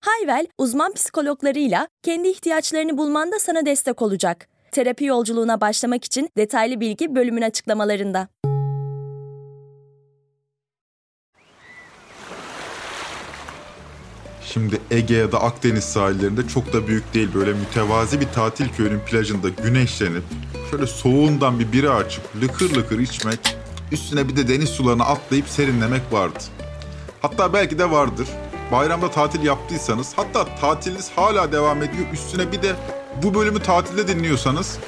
Hayvel, uzman psikologlarıyla kendi ihtiyaçlarını bulmanda sana destek olacak. Terapi yolculuğuna başlamak için detaylı bilgi bölümün açıklamalarında. Şimdi Ege ya da Akdeniz sahillerinde çok da büyük değil. Böyle mütevazi bir tatil köyünün plajında güneşlenip şöyle soğuğundan bir bira açıp lıkır lıkır içmek, üstüne bir de deniz sularına atlayıp serinlemek vardı. Hatta belki de vardır. Bayramda tatil yaptıysanız, hatta tatiliniz hala devam ediyor, üstüne bir de bu bölümü tatilde dinliyorsanız,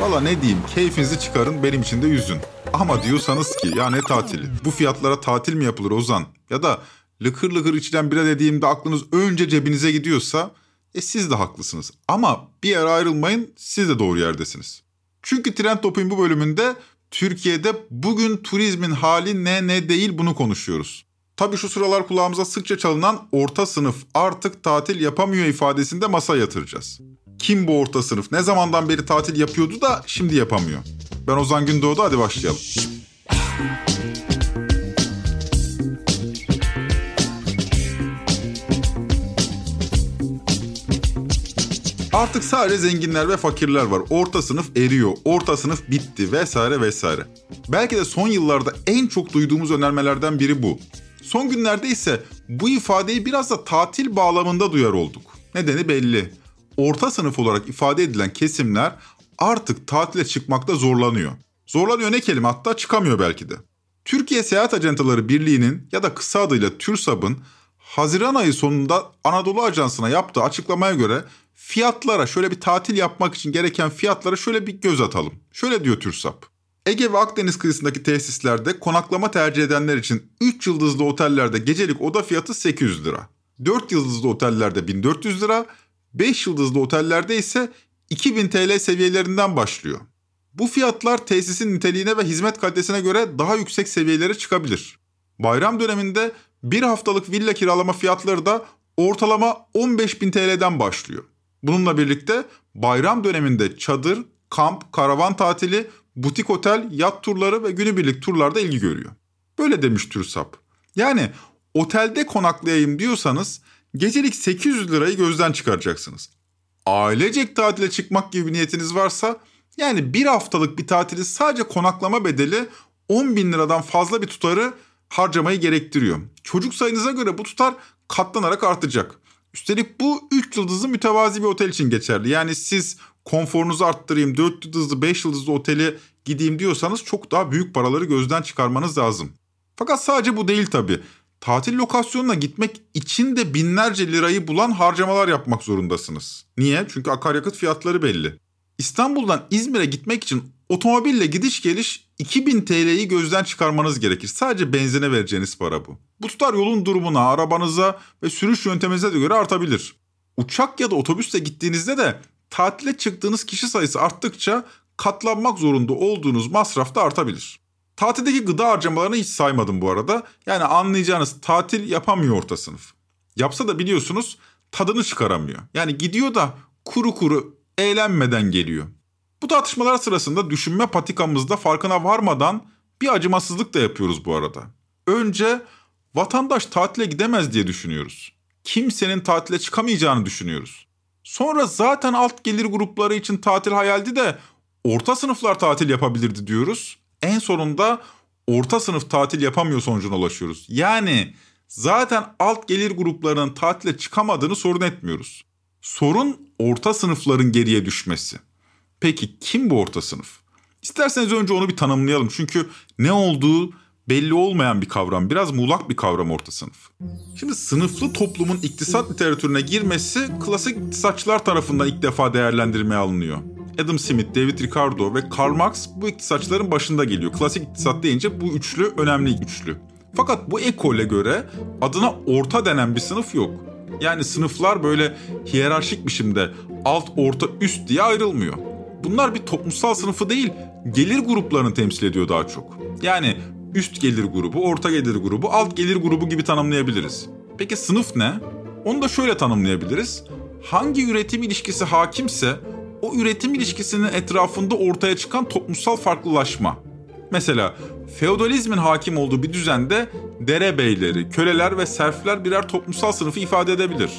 valla ne diyeyim, keyfinizi çıkarın, benim için de yüzün. Ama diyorsanız ki ya ne tatili, bu fiyatlara tatil mi yapılır Ozan? Ya da lıkır lıkır içilen bira dediğimde aklınız önce cebinize gidiyorsa e siz de haklısınız. Ama bir yere ayrılmayın siz de doğru yerdesiniz. Çünkü Trend Top'un bu bölümünde Türkiye'de bugün turizmin hali ne ne değil bunu konuşuyoruz. Tabii şu sıralar kulağımıza sıkça çalınan orta sınıf artık tatil yapamıyor ifadesinde masa yatıracağız. Kim bu orta sınıf? Ne zamandan beri tatil yapıyordu da şimdi yapamıyor? Ben Ozan Gündoğdu hadi başlayalım. Artık sadece zenginler ve fakirler var. Orta sınıf eriyor. Orta sınıf bitti vesaire vesaire. Belki de son yıllarda en çok duyduğumuz önermelerden biri bu. Son günlerde ise bu ifadeyi biraz da tatil bağlamında duyar olduk. Nedeni belli. Orta sınıf olarak ifade edilen kesimler artık tatile çıkmakta zorlanıyor. Zorlanıyor ne kelime hatta çıkamıyor belki de. Türkiye Seyahat Ajantaları Birliği'nin ya da kısa adıyla TÜRSAB'ın Haziran ayı sonunda Anadolu Ajansı'na yaptığı açıklamaya göre fiyatlara şöyle bir tatil yapmak için gereken fiyatlara şöyle bir göz atalım. Şöyle diyor TÜRSAP. Ege ve Akdeniz kıyısındaki tesislerde konaklama tercih edenler için 3 yıldızlı otellerde gecelik oda fiyatı 800 lira. 4 yıldızlı otellerde 1400 lira, 5 yıldızlı otellerde ise 2000 TL seviyelerinden başlıyor. Bu fiyatlar tesisin niteliğine ve hizmet kalitesine göre daha yüksek seviyelere çıkabilir. Bayram döneminde bir haftalık villa kiralama fiyatları da ortalama 15.000 TL'den başlıyor. Bununla birlikte bayram döneminde çadır, kamp, karavan tatili, butik otel, yat turları ve günübirlik turlarda ilgi görüyor. Böyle demiş TÜRSAP. Yani otelde konaklayayım diyorsanız gecelik 800 lirayı gözden çıkaracaksınız. Ailecek tatile çıkmak gibi bir niyetiniz varsa yani bir haftalık bir tatili sadece konaklama bedeli 10 bin liradan fazla bir tutarı harcamayı gerektiriyor. Çocuk sayınıza göre bu tutar katlanarak artacak. Üstelik bu 3 yıldızlı mütevazi bir otel için geçerli. Yani siz konforunuzu arttırayım 4 yıldızlı 5 yıldızlı oteli gideyim diyorsanız çok daha büyük paraları gözden çıkarmanız lazım. Fakat sadece bu değil tabii. Tatil lokasyonuna gitmek için de binlerce lirayı bulan harcamalar yapmak zorundasınız. Niye? Çünkü akaryakıt fiyatları belli. İstanbul'dan İzmir'e gitmek için otomobille gidiş geliş 2000 TL'yi gözden çıkarmanız gerekir. Sadece benzine vereceğiniz para bu. Bu tutar yolun durumuna, arabanıza ve sürüş yönteminize de göre artabilir. Uçak ya da otobüsle gittiğinizde de tatile çıktığınız kişi sayısı arttıkça katlanmak zorunda olduğunuz masraf da artabilir. Tatildeki gıda harcamalarını hiç saymadım bu arada. Yani anlayacağınız tatil yapamıyor orta sınıf. Yapsa da biliyorsunuz tadını çıkaramıyor. Yani gidiyor da kuru kuru eğlenmeden geliyor. Bu tartışmalar sırasında düşünme patikamızda farkına varmadan bir acımasızlık da yapıyoruz bu arada. Önce vatandaş tatile gidemez diye düşünüyoruz. Kimsenin tatile çıkamayacağını düşünüyoruz. Sonra zaten alt gelir grupları için tatil hayaldi de orta sınıflar tatil yapabilirdi diyoruz. En sonunda orta sınıf tatil yapamıyor sonucuna ulaşıyoruz. Yani zaten alt gelir gruplarının tatile çıkamadığını sorun etmiyoruz. Sorun orta sınıfların geriye düşmesi. Peki kim bu orta sınıf? İsterseniz önce onu bir tanımlayalım. Çünkü ne olduğu belli olmayan bir kavram. Biraz muğlak bir kavram orta sınıf. Şimdi sınıflı toplumun iktisat literatürüne girmesi klasik iktisatçılar tarafından ilk defa değerlendirmeye alınıyor. Adam Smith, David Ricardo ve Karl Marx bu iktisatçıların başında geliyor. Klasik iktisat deyince bu üçlü önemli üçlü. Fakat bu ekole göre adına orta denen bir sınıf yok. Yani sınıflar böyle hiyerarşik biçimde alt, orta, üst diye ayrılmıyor. bunlar bir toplumsal sınıfı değil, gelir gruplarını temsil ediyor daha çok. Yani üst gelir grubu, orta gelir grubu, alt gelir grubu gibi tanımlayabiliriz. Peki sınıf ne? Onu da şöyle tanımlayabiliriz. Hangi üretim ilişkisi hakimse o üretim ilişkisinin etrafında ortaya çıkan toplumsal farklılaşma. Mesela feodalizmin hakim olduğu bir düzende derebeyleri, köleler ve serfler birer toplumsal sınıfı ifade edebilir.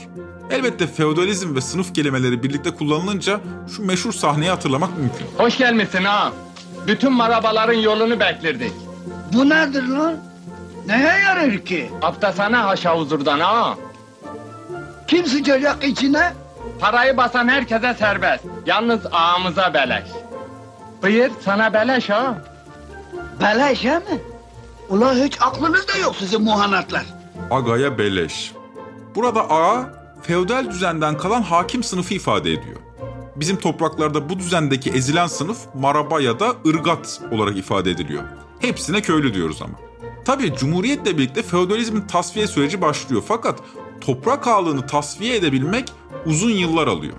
Elbette feodalizm ve sınıf kelimeleri birlikte kullanılınca şu meşhur sahneyi hatırlamak mümkün. Hoş gelmişsin ha. Bütün marabaların yolunu beklerdik. Bu nedir lan? Neye yarar ki? Hafta sana haşa huzurdan ha. Kim sıçacak içine? Parayı basan herkese serbest. Yalnız ağamıza beleş. Buyur sana beleş ha. Beleş he mi? Ulan hiç aklınızda yok sizin muhanatlar. Aga'ya beleş. Burada ağa, feodal düzenden kalan hakim sınıfı ifade ediyor. Bizim topraklarda bu düzendeki ezilen sınıf maraba ya da ırgat olarak ifade ediliyor. Hepsine köylü diyoruz ama. Tabii Cumhuriyet'le birlikte feodalizmin tasfiye süreci başlıyor fakat toprak ağlığını tasfiye edebilmek uzun yıllar alıyor.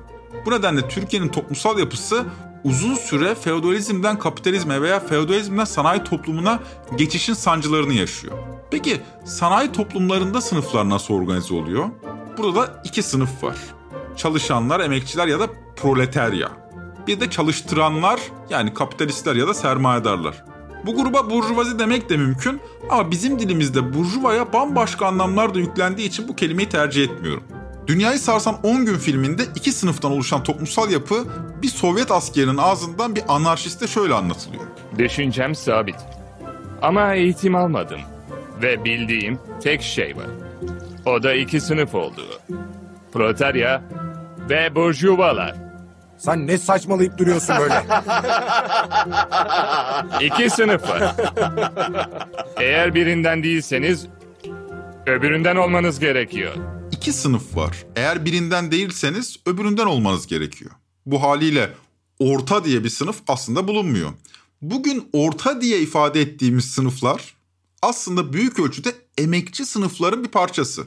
Bu nedenle Türkiye'nin toplumsal yapısı uzun süre feodalizmden kapitalizme veya feodalizmden sanayi toplumuna geçişin sancılarını yaşıyor. Peki sanayi toplumlarında sınıflar nasıl organize oluyor? Burada da iki sınıf var. Çalışanlar, emekçiler ya da proletarya. Bir de çalıştıranlar yani kapitalistler ya da sermayedarlar. Bu gruba burjuvazi demek de mümkün ama bizim dilimizde burjuvaya bambaşka anlamlar da yüklendiği için bu kelimeyi tercih etmiyorum. Dünyayı sarsan 10 gün filminde iki sınıftan oluşan toplumsal yapı bir Sovyet askerinin ağzından bir anarşiste şöyle anlatılıyor. Düşüncem sabit. Ama eğitim almadım. Ve bildiğim tek şey var. O da iki sınıf olduğu. Proletarya ve burjuvalar. Sen ne saçmalayıp duruyorsun böyle? İki sınıf var. Eğer birinden değilseniz öbüründen olmanız gerekiyor. İki sınıf var. Eğer birinden değilseniz öbüründen olmanız gerekiyor. Bu haliyle orta diye bir sınıf aslında bulunmuyor. Bugün orta diye ifade ettiğimiz sınıflar aslında büyük ölçüde emekçi sınıfların bir parçası.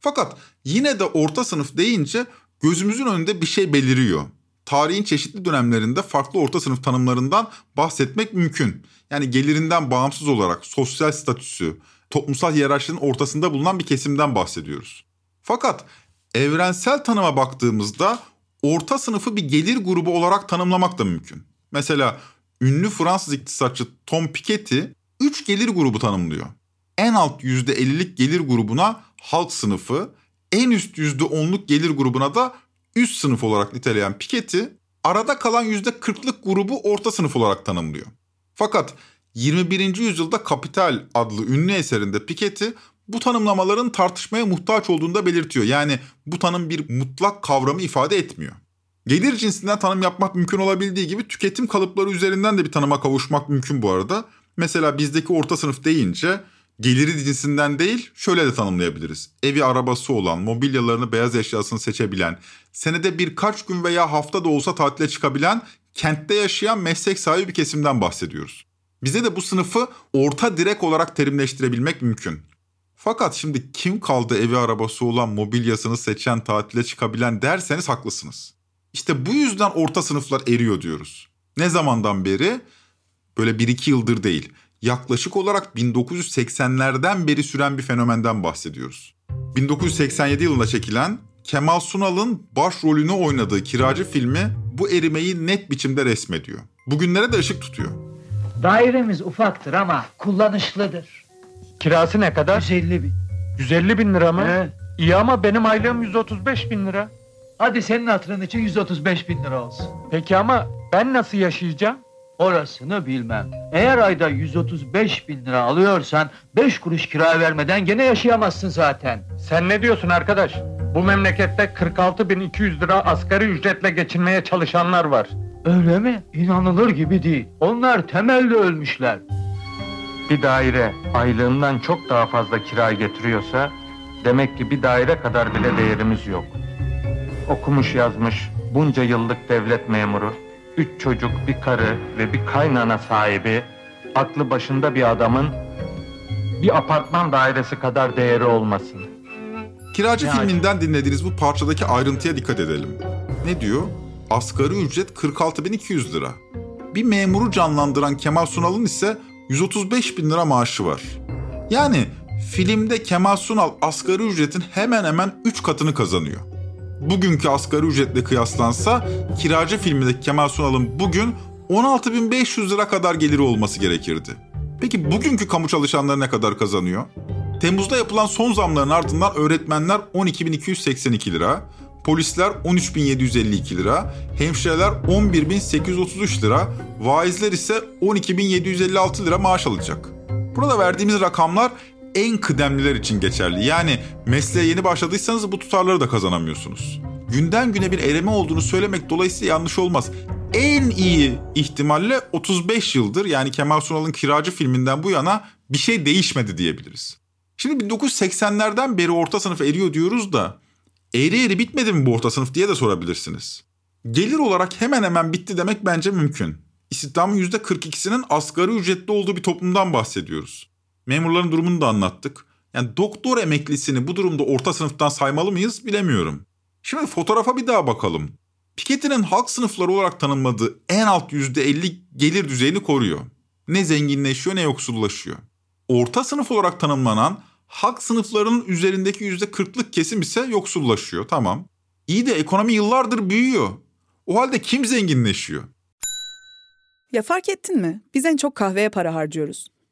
Fakat yine de orta sınıf deyince gözümüzün önünde bir şey beliriyor. Tarihin çeşitli dönemlerinde farklı orta sınıf tanımlarından bahsetmek mümkün. Yani gelirinden bağımsız olarak sosyal statüsü, toplumsal hiyerarşinin ortasında bulunan bir kesimden bahsediyoruz. Fakat evrensel tanıma baktığımızda orta sınıfı bir gelir grubu olarak tanımlamak da mümkün. Mesela ünlü Fransız iktisatçı Tom Piketty 3 gelir grubu tanımlıyor. En alt %50'lik gelir grubuna halk sınıfı, en üst %10'luk gelir grubuna da üst sınıf olarak niteleyen Piketty, arada kalan %40'lık grubu orta sınıf olarak tanımlıyor. Fakat 21. yüzyılda Kapital adlı ünlü eserinde Piketty bu tanımlamaların tartışmaya muhtaç olduğunu da belirtiyor. Yani bu tanım bir mutlak kavramı ifade etmiyor. Gelir cinsinden tanım yapmak mümkün olabildiği gibi tüketim kalıpları üzerinden de bir tanıma kavuşmak mümkün bu arada. Mesela bizdeki orta sınıf deyince geliri cinsinden değil şöyle de tanımlayabiliriz. Evi arabası olan, mobilyalarını beyaz eşyasını seçebilen, senede birkaç gün veya hafta da olsa tatile çıkabilen, kentte yaşayan meslek sahibi bir kesimden bahsediyoruz. Bize de bu sınıfı orta direk olarak terimleştirebilmek mümkün. Fakat şimdi kim kaldı evi arabası olan mobilyasını seçen tatile çıkabilen derseniz haklısınız. İşte bu yüzden orta sınıflar eriyor diyoruz. Ne zamandan beri? Böyle 1-2 yıldır değil. Yaklaşık olarak 1980'lerden beri süren bir fenomenden bahsediyoruz. 1987 yılında çekilen Kemal Sunal'ın başrolünü oynadığı Kiracı filmi bu erimeyi net biçimde resmediyor. Bugünlere de ışık tutuyor. Dairemiz ufaktır ama kullanışlıdır. Kirası ne kadar? 150 bin. 150 bin lira mı? He. İyi ama benim aylığım 135 bin lira. Hadi senin hatırın için 135 bin lira olsun. Peki ama ben nasıl yaşayacağım? Orasını bilmem. Eğer ayda 135 bin lira alıyorsan 5 kuruş kira vermeden gene yaşayamazsın zaten. Sen ne diyorsun arkadaş? Bu memlekette 46 bin 200 lira asgari ücretle geçinmeye çalışanlar var. Öyle mi? İnanılır gibi değil. Onlar temelde ölmüşler. Bir daire aylığından çok daha fazla kira getiriyorsa demek ki bir daire kadar bile değerimiz yok. Okumuş yazmış bunca yıllık devlet memuru, üç çocuk, bir karı ve bir kaynana sahibi, aklı başında bir adamın bir apartman dairesi kadar değeri olmasın. Kiracı Ne filminden dinlediğiniz bu parçadaki ayrıntıya dikkat edelim. Ne diyor? asgari ücret 46.200 lira. Bir memuru canlandıran Kemal Sunal'ın ise 135 bin lira maaşı var. Yani filmde Kemal Sunal asgari ücretin hemen hemen 3 katını kazanıyor. Bugünkü asgari ücretle kıyaslansa kiracı filmindeki Kemal Sunal'ın bugün 16.500 lira kadar geliri olması gerekirdi. Peki bugünkü kamu çalışanları ne kadar kazanıyor? Temmuz'da yapılan son zamların ardından öğretmenler 12.282 lira, polisler 13.752 lira, hemşireler 11.833 lira, vaizler ise 12.756 lira maaş alacak. Burada verdiğimiz rakamlar en kıdemliler için geçerli. Yani mesleğe yeni başladıysanız bu tutarları da kazanamıyorsunuz. Günden güne bir erime olduğunu söylemek dolayısıyla yanlış olmaz. En iyi ihtimalle 35 yıldır yani Kemal Sunal'ın Kiracı filminden bu yana bir şey değişmedi diyebiliriz. Şimdi 1980'lerden beri orta sınıf eriyor diyoruz da eğri eğri bitmedi mi bu orta sınıf diye de sorabilirsiniz. Gelir olarak hemen hemen bitti demek bence mümkün. İstihdamın %42'sinin asgari ücretli olduğu bir toplumdan bahsediyoruz. Memurların durumunu da anlattık. Yani doktor emeklisini bu durumda orta sınıftan saymalı mıyız bilemiyorum. Şimdi fotoğrafa bir daha bakalım. Piketty'nin halk sınıfları olarak tanımladığı en alt %50 gelir düzeyini koruyor. Ne zenginleşiyor ne yoksullaşıyor. Orta sınıf olarak tanımlanan halk sınıflarının üzerindeki %40'lık kesim ise yoksullaşıyor tamam. İyi de ekonomi yıllardır büyüyor. O halde kim zenginleşiyor? Ya fark ettin mi? Biz en çok kahveye para harcıyoruz.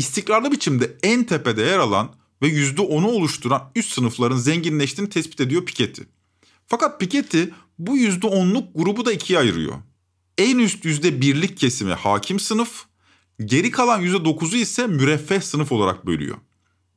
İstikrarlı biçimde en tepede yer alan ve %10'u oluşturan üst sınıfların zenginleştiğini tespit ediyor Piketty. Fakat Piketty bu %10'luk grubu da ikiye ayırıyor. En üst %1'lik kesimi hakim sınıf, geri kalan %9'u ise müreffeh sınıf olarak bölüyor.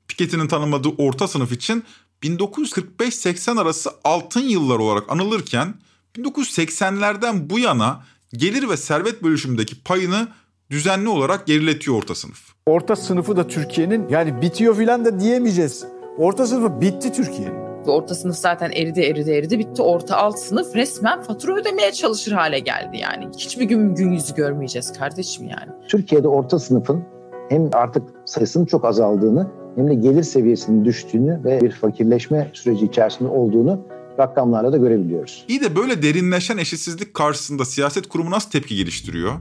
Piketty'nin tanımadığı orta sınıf için 1945-80 arası altın yıllar olarak anılırken 1980'lerden bu yana gelir ve servet bölüşümündeki payını düzenli olarak geriletiyor orta sınıf. Orta sınıfı da Türkiye'nin yani bitiyor filan da diyemeyeceğiz. Orta sınıfı bitti Türkiye'nin. Orta sınıf zaten eridi eridi eridi bitti. Orta alt sınıf resmen fatura ödemeye çalışır hale geldi yani. Hiçbir gün gün yüzü görmeyeceğiz kardeşim yani. Türkiye'de orta sınıfın hem artık sayısının çok azaldığını hem de gelir seviyesinin düştüğünü ve bir fakirleşme süreci içerisinde olduğunu rakamlarla da görebiliyoruz. İyi de böyle derinleşen eşitsizlik karşısında siyaset kurumu nasıl tepki geliştiriyor?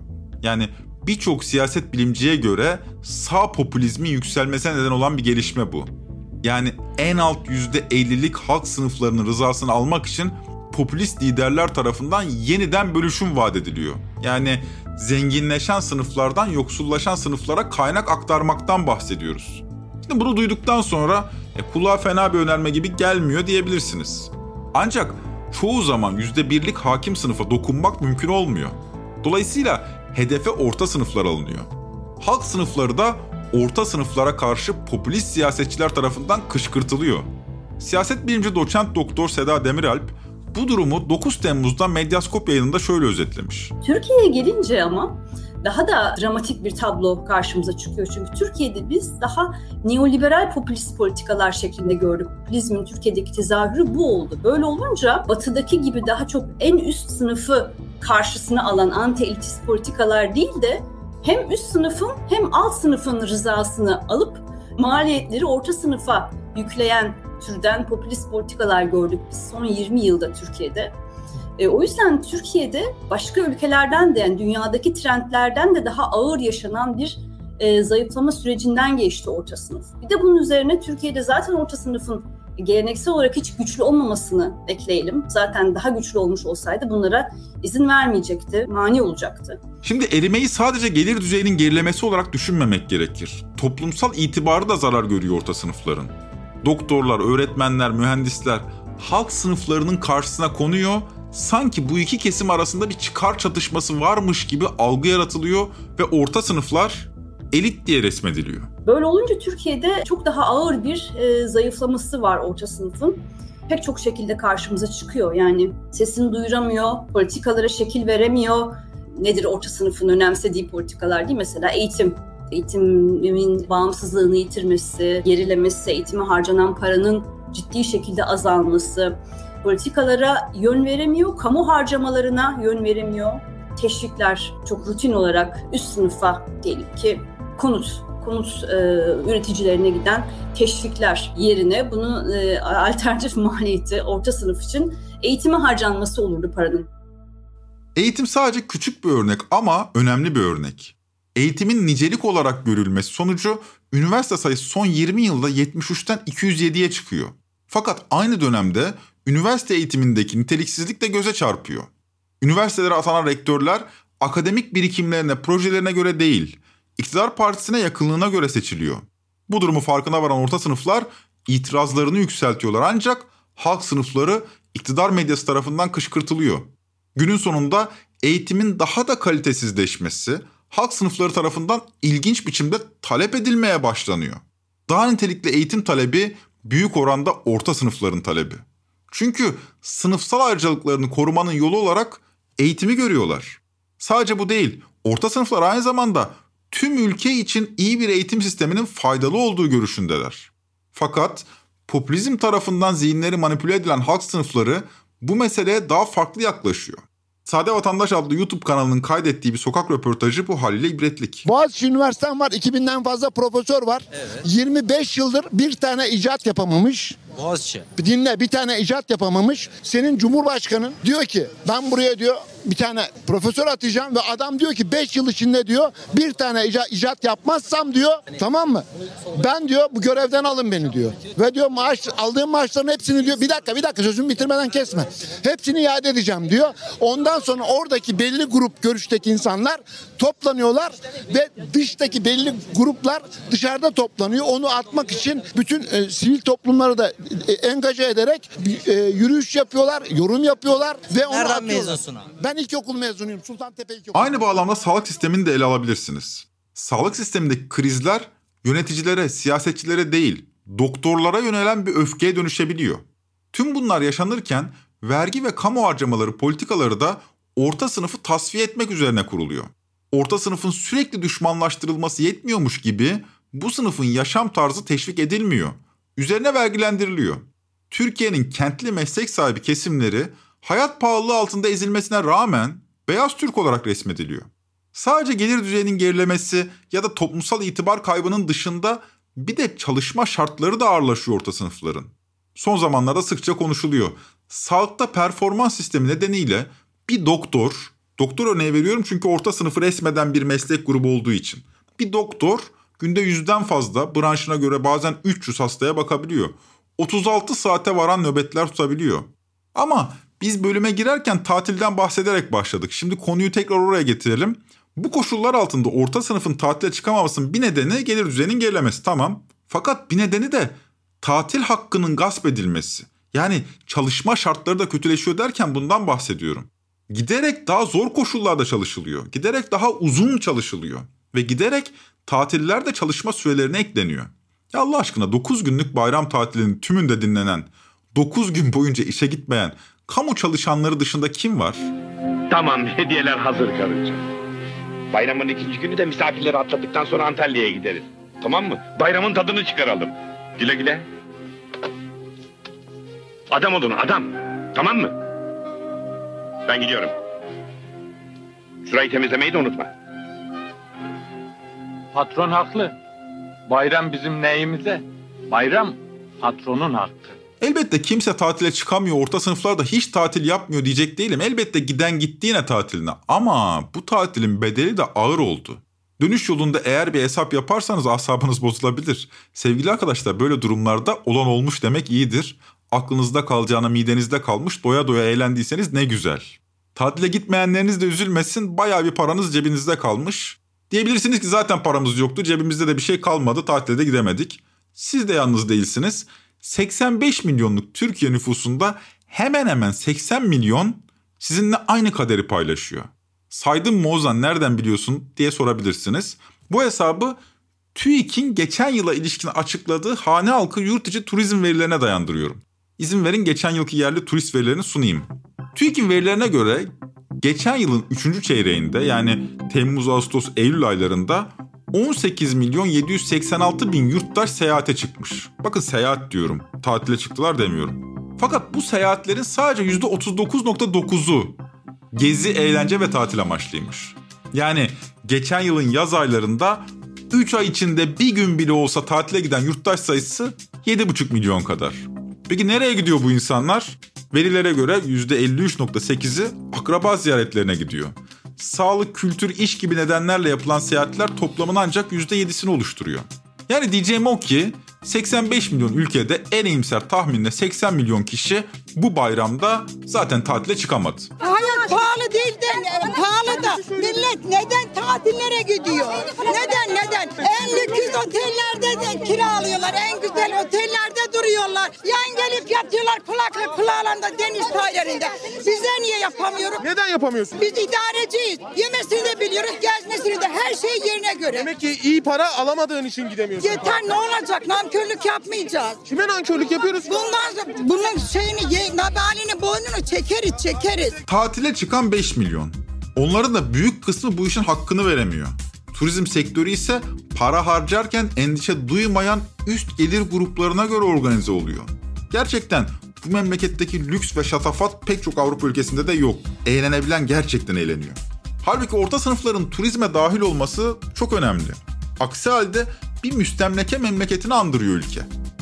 Yani birçok siyaset bilimciye göre sağ popülizmi yükselmesine neden olan bir gelişme bu. Yani en alt %50'lik halk sınıflarının rızasını almak için popülist liderler tarafından yeniden bölüşüm vaat ediliyor. Yani zenginleşen sınıflardan yoksullaşan sınıflara kaynak aktarmaktan bahsediyoruz. Şimdi bunu duyduktan sonra e, kulağa fena bir önerme gibi gelmiyor diyebilirsiniz. Ancak çoğu zaman %1'lik hakim sınıfa dokunmak mümkün olmuyor. Dolayısıyla hedefe orta sınıflar alınıyor. Halk sınıfları da orta sınıflara karşı popülist siyasetçiler tarafından kışkırtılıyor. Siyaset bilimci doçent doktor Seda Demiralp bu durumu 9 Temmuz'da Medyaskop yayınında şöyle özetlemiş. Türkiye'ye gelince ama daha da dramatik bir tablo karşımıza çıkıyor. Çünkü Türkiye'de biz daha neoliberal popülist politikalar şeklinde gördük. Popülizmin Türkiye'deki tezahürü bu oldu. Böyle olunca batıdaki gibi daha çok en üst sınıfı karşısına alan anti-elitist politikalar değil de hem üst sınıfın hem alt sınıfın rızasını alıp maliyetleri orta sınıfa yükleyen türden popülist politikalar gördük biz son 20 yılda Türkiye'de. E, o yüzden Türkiye'de başka ülkelerden de yani dünyadaki trendlerden de daha ağır yaşanan bir e, zayıflama sürecinden geçti orta sınıf. Bir de bunun üzerine Türkiye'de zaten orta sınıfın geleneksel olarak hiç güçlü olmamasını ekleyelim. Zaten daha güçlü olmuş olsaydı bunlara izin vermeyecekti, mani olacaktı. Şimdi erimeyi sadece gelir düzeyinin gerilemesi olarak düşünmemek gerekir. Toplumsal itibarı da zarar görüyor orta sınıfların. Doktorlar, öğretmenler, mühendisler halk sınıflarının karşısına konuyor. Sanki bu iki kesim arasında bir çıkar çatışması varmış gibi algı yaratılıyor ve orta sınıflar elit diye resmediliyor. Böyle olunca Türkiye'de çok daha ağır bir e, zayıflaması var orta sınıfın. Pek çok şekilde karşımıza çıkıyor. Yani sesini duyuramıyor, politikalara şekil veremiyor. Nedir orta sınıfın önemsediği politikalar değil mesela eğitim. Eğitimin bağımsızlığını yitirmesi, gerilemesi, eğitime harcanan paranın ciddi şekilde azalması, politikalara yön veremiyor, kamu harcamalarına yön veremiyor. Teşvikler çok rutin olarak üst sınıfa diyelim ki konut konut e, üreticilerine giden teşvikler yerine bunun e, alternatif maliyeti orta sınıf için eğitime harcanması olurdu paranın. Eğitim sadece küçük bir örnek ama önemli bir örnek. Eğitimin nicelik olarak görülmesi sonucu üniversite sayısı son 20 yılda 73'ten 207'ye çıkıyor. Fakat aynı dönemde üniversite eğitimindeki niteliksizlik de göze çarpıyor. Üniversitelere atanan rektörler akademik birikimlerine, projelerine göre değil, iktidar partisine yakınlığına göre seçiliyor. Bu durumu farkına varan orta sınıflar itirazlarını yükseltiyorlar ancak halk sınıfları iktidar medyası tarafından kışkırtılıyor. Günün sonunda eğitimin daha da kalitesizleşmesi halk sınıfları tarafından ilginç biçimde talep edilmeye başlanıyor. Daha nitelikli eğitim talebi büyük oranda orta sınıfların talebi. Çünkü sınıfsal ayrıcalıklarını korumanın yolu olarak eğitimi görüyorlar. Sadece bu değil, orta sınıflar aynı zamanda tüm ülke için iyi bir eğitim sisteminin faydalı olduğu görüşündeler. Fakat popülizm tarafından zihinleri manipüle edilen halk sınıfları bu meseleye daha farklı yaklaşıyor. Sade Vatandaş adlı YouTube kanalının kaydettiği bir sokak röportajı bu haliyle ibretlik. Boğaziçi Üniversitem var. 2000'den fazla profesör var. Evet. 25 yıldır bir tane icat yapamamış. Boğaziçi. Dinle bir tane icat yapamamış. Senin Cumhurbaşkanın diyor ki ben buraya diyor bir tane profesör atacağım ve adam diyor ki 5 yıl içinde diyor bir tane icat, icat yapmazsam diyor tamam mı? Ben diyor bu görevden alın beni diyor. Ve diyor maaş aldığım maaşların hepsini diyor bir dakika bir dakika sözümü bitirmeden kesme. Hepsini iade edeceğim diyor. Ondan sonra oradaki belli grup görüşteki insanlar toplanıyorlar ve dıştaki belli gruplar dışarıda toplanıyor. Onu atmak için bütün e, sivil toplumları da engaje ederek e, yürüyüş yapıyorlar, yorum yapıyorlar ve onu Nereden atıyorlar. mezunsun abi? Ben ilkokul mezunuyum. Sultantepe İlkokulu. Aynı bağlamda sağlık sistemini de ele alabilirsiniz. Sağlık sistemindeki krizler yöneticilere, siyasetçilere değil, doktorlara yönelen bir öfkeye dönüşebiliyor. Tüm bunlar yaşanırken vergi ve kamu harcamaları politikaları da orta sınıfı tasfiye etmek üzerine kuruluyor. Orta sınıfın sürekli düşmanlaştırılması yetmiyormuş gibi bu sınıfın yaşam tarzı teşvik edilmiyor. Üzerine vergilendiriliyor. Türkiye'nin kentli meslek sahibi kesimleri hayat pahalılığı altında ezilmesine rağmen beyaz Türk olarak resmediliyor. Sadece gelir düzeyinin gerilemesi ya da toplumsal itibar kaybının dışında bir de çalışma şartları da ağırlaşıyor orta sınıfların. Son zamanlarda sıkça konuşuluyor. Sağlıkta performans sistemi nedeniyle bir doktor, doktor örneği veriyorum çünkü orta sınıfı resmeden bir meslek grubu olduğu için. Bir doktor günde yüzden fazla branşına göre bazen 300 hastaya bakabiliyor. 36 saate varan nöbetler tutabiliyor. Ama biz bölüme girerken tatilden bahsederek başladık. Şimdi konuyu tekrar oraya getirelim. Bu koşullar altında orta sınıfın tatile çıkamamasının bir nedeni gelir düzeyinin gerilemesi tamam. Fakat bir nedeni de tatil hakkının gasp edilmesi. Yani çalışma şartları da kötüleşiyor derken bundan bahsediyorum. Giderek daha zor koşullarda çalışılıyor. Giderek daha uzun çalışılıyor. Ve giderek tatiller de çalışma sürelerine ekleniyor. Ya Allah aşkına 9 günlük bayram tatilinin tümünde dinlenen, 9 gün boyunca işe gitmeyen kamu çalışanları dışında kim var? Tamam hediyeler hazır karıcığım. Bayramın ikinci günü de misafirleri atladıktan sonra Antalya'ya gideriz. Tamam mı? Bayramın tadını çıkaralım. Güle güle. Adam olun adam. Tamam mı? Ben gidiyorum. Şurayı temizlemeyi de unutma. Patron haklı. Bayram bizim neyimize? Bayram patronun hakkı. Elbette kimse tatile çıkamıyor, orta sınıflar da hiç tatil yapmıyor diyecek değilim. Elbette giden gitti yine tatiline ama bu tatilin bedeli de ağır oldu. Dönüş yolunda eğer bir hesap yaparsanız asabınız bozulabilir. Sevgili arkadaşlar böyle durumlarda olan olmuş demek iyidir. Aklınızda kalacağına midenizde kalmış doya doya eğlendiyseniz ne güzel. Tatile gitmeyenleriniz de üzülmesin baya bir paranız cebinizde kalmış. Diyebilirsiniz ki zaten paramız yoktu cebimizde de bir şey kalmadı tatile de gidemedik. Siz de yalnız değilsiniz. 85 milyonluk Türkiye nüfusunda hemen hemen 80 milyon sizinle aynı kaderi paylaşıyor. Saydın mı Ozan nereden biliyorsun diye sorabilirsiniz. Bu hesabı TÜİK'in geçen yıla ilişkin açıkladığı hane halkı yurt içi turizm verilerine dayandırıyorum. İzin verin geçen yılki yerli turist verilerini sunayım. TÜİK'in verilerine göre geçen yılın 3. çeyreğinde yani Temmuz, Ağustos, Eylül aylarında 18 milyon 786 bin yurttaş seyahate çıkmış. Bakın seyahat diyorum. Tatile çıktılar demiyorum. Fakat bu seyahatlerin sadece %39.9'u gezi, eğlence ve tatil amaçlıymış. Yani geçen yılın yaz aylarında 3 ay içinde bir gün bile olsa tatile giden yurttaş sayısı 7,5 milyon kadar. Peki nereye gidiyor bu insanlar? Verilere göre %53.8'i akraba ziyaretlerine gidiyor. Sağlık, kültür, iş gibi nedenlerle yapılan seyahatler toplamın ancak %7'sini oluşturuyor. Yani diyeceğim o ki 85 milyon ülkede en iyimser tahminle 80 milyon kişi bu bayramda zaten tatile çıkamadı. Hayat pahalı değil de pahalı da millet neden tatillere gidiyor? Neden neden? En lüks otellerde de kiralıyorlar. En güzel otellerde duruyorlar. Yan gelip yatıyorlar kulaklı kulağlarında deniz sahillerinde. Bize niye yapamıyoruz? Neden yapamıyorsun? Biz idareciyiz. Yemesini de biliyoruz, gezmesini de her şey yerine göre. Demek ki iyi para alamadığın için gidemiyorsun. Yeter ne olacak? Nankörlük yapmayacağız. Kime nankörlük yapıyoruz? Bundan bunun şeyini, ye, nabalini, boynunu çekeriz, çekeriz. Tatile çıkan 5 milyon. Onların da büyük kısmı bu işin hakkını veremiyor. Turizm sektörü ise para harcarken endişe duymayan üst gelir gruplarına göre organize oluyor. Gerçekten bu memleketteki lüks ve şatafat pek çok Avrupa ülkesinde de yok. Eğlenebilen gerçekten eğleniyor. Halbuki orta sınıfların turizme dahil olması çok önemli. Aksi halde bir müstemleke memleketini andırıyor ülke.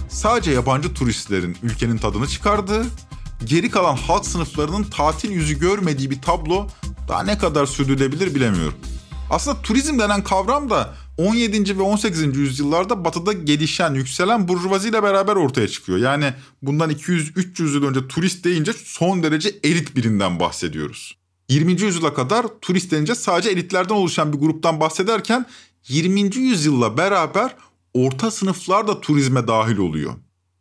Sadece yabancı turistlerin ülkenin tadını çıkardığı, geri kalan halk sınıflarının tatil yüzü görmediği bir tablo daha ne kadar sürdürülebilir bilemiyorum. Aslında turizm denen kavram da 17. ve 18. yüzyıllarda batıda gelişen, yükselen burjuvazi ile beraber ortaya çıkıyor. Yani bundan 200-300 yıl önce turist deyince son derece elit birinden bahsediyoruz. 20. yüzyıla kadar turist denince sadece elitlerden oluşan bir gruptan bahsederken 20. yüzyılla beraber orta sınıflar da turizme dahil oluyor.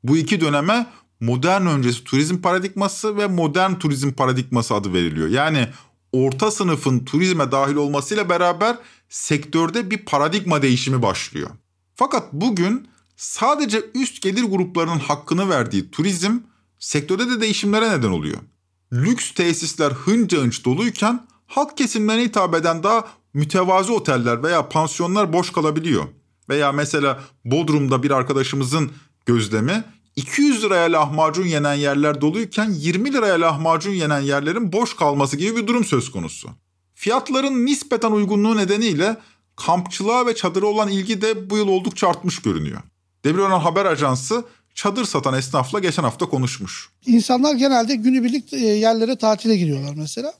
Bu iki döneme modern öncesi turizm paradigması ve modern turizm paradigması adı veriliyor. Yani orta sınıfın turizme dahil olmasıyla beraber sektörde bir paradigma değişimi başlıyor. Fakat bugün sadece üst gelir gruplarının hakkını verdiği turizm sektörde de değişimlere neden oluyor. Lüks tesisler hınca hınç doluyken halk kesimlerine hitap eden daha mütevazi oteller veya pansiyonlar boş kalabiliyor. Veya mesela Bodrum'da bir arkadaşımızın gözlemi 200 liraya lahmacun yenen yerler doluyken 20 liraya lahmacun yenen yerlerin boş kalması gibi bir durum söz konusu. Fiyatların nispeten uygunluğu nedeniyle kampçılığa ve çadıra olan ilgi de bu yıl oldukça artmış görünüyor. Demirören Haber Ajansı çadır satan esnafla geçen hafta konuşmuş. İnsanlar genelde günübirlik yerlere tatile gidiyorlar mesela.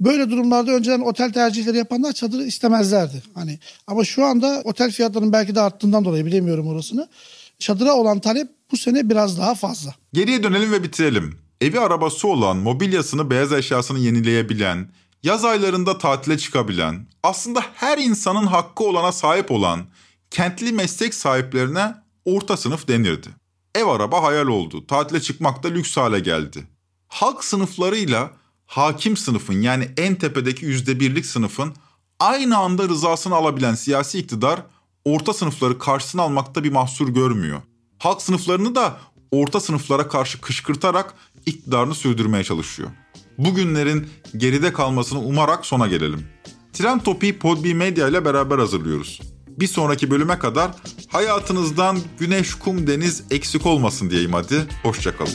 Böyle durumlarda önceden otel tercihleri yapanlar çadırı istemezlerdi. Hani ama şu anda otel fiyatlarının belki de arttığından dolayı bilemiyorum orasını. Çadıra olan talep bu sene biraz daha fazla. Geriye dönelim ve bitirelim. Evi arabası olan, mobilyasını, beyaz eşyasını yenileyebilen, yaz aylarında tatile çıkabilen, aslında her insanın hakkı olana sahip olan kentli meslek sahiplerine orta sınıf denirdi. Ev araba hayal oldu. Tatile çıkmak da lüks hale geldi. Halk sınıflarıyla hakim sınıfın yani en tepedeki yüzde birlik sınıfın aynı anda rızasını alabilen siyasi iktidar orta sınıfları karşısına almakta bir mahsur görmüyor. Halk sınıflarını da orta sınıflara karşı kışkırtarak iktidarını sürdürmeye çalışıyor. Bugünlerin geride kalmasını umarak sona gelelim. Tren Topi'yi Podbi Medya ile beraber hazırlıyoruz. Bir sonraki bölüme kadar hayatınızdan güneş, kum, deniz eksik olmasın diyeyim hadi. Hoşçakalın.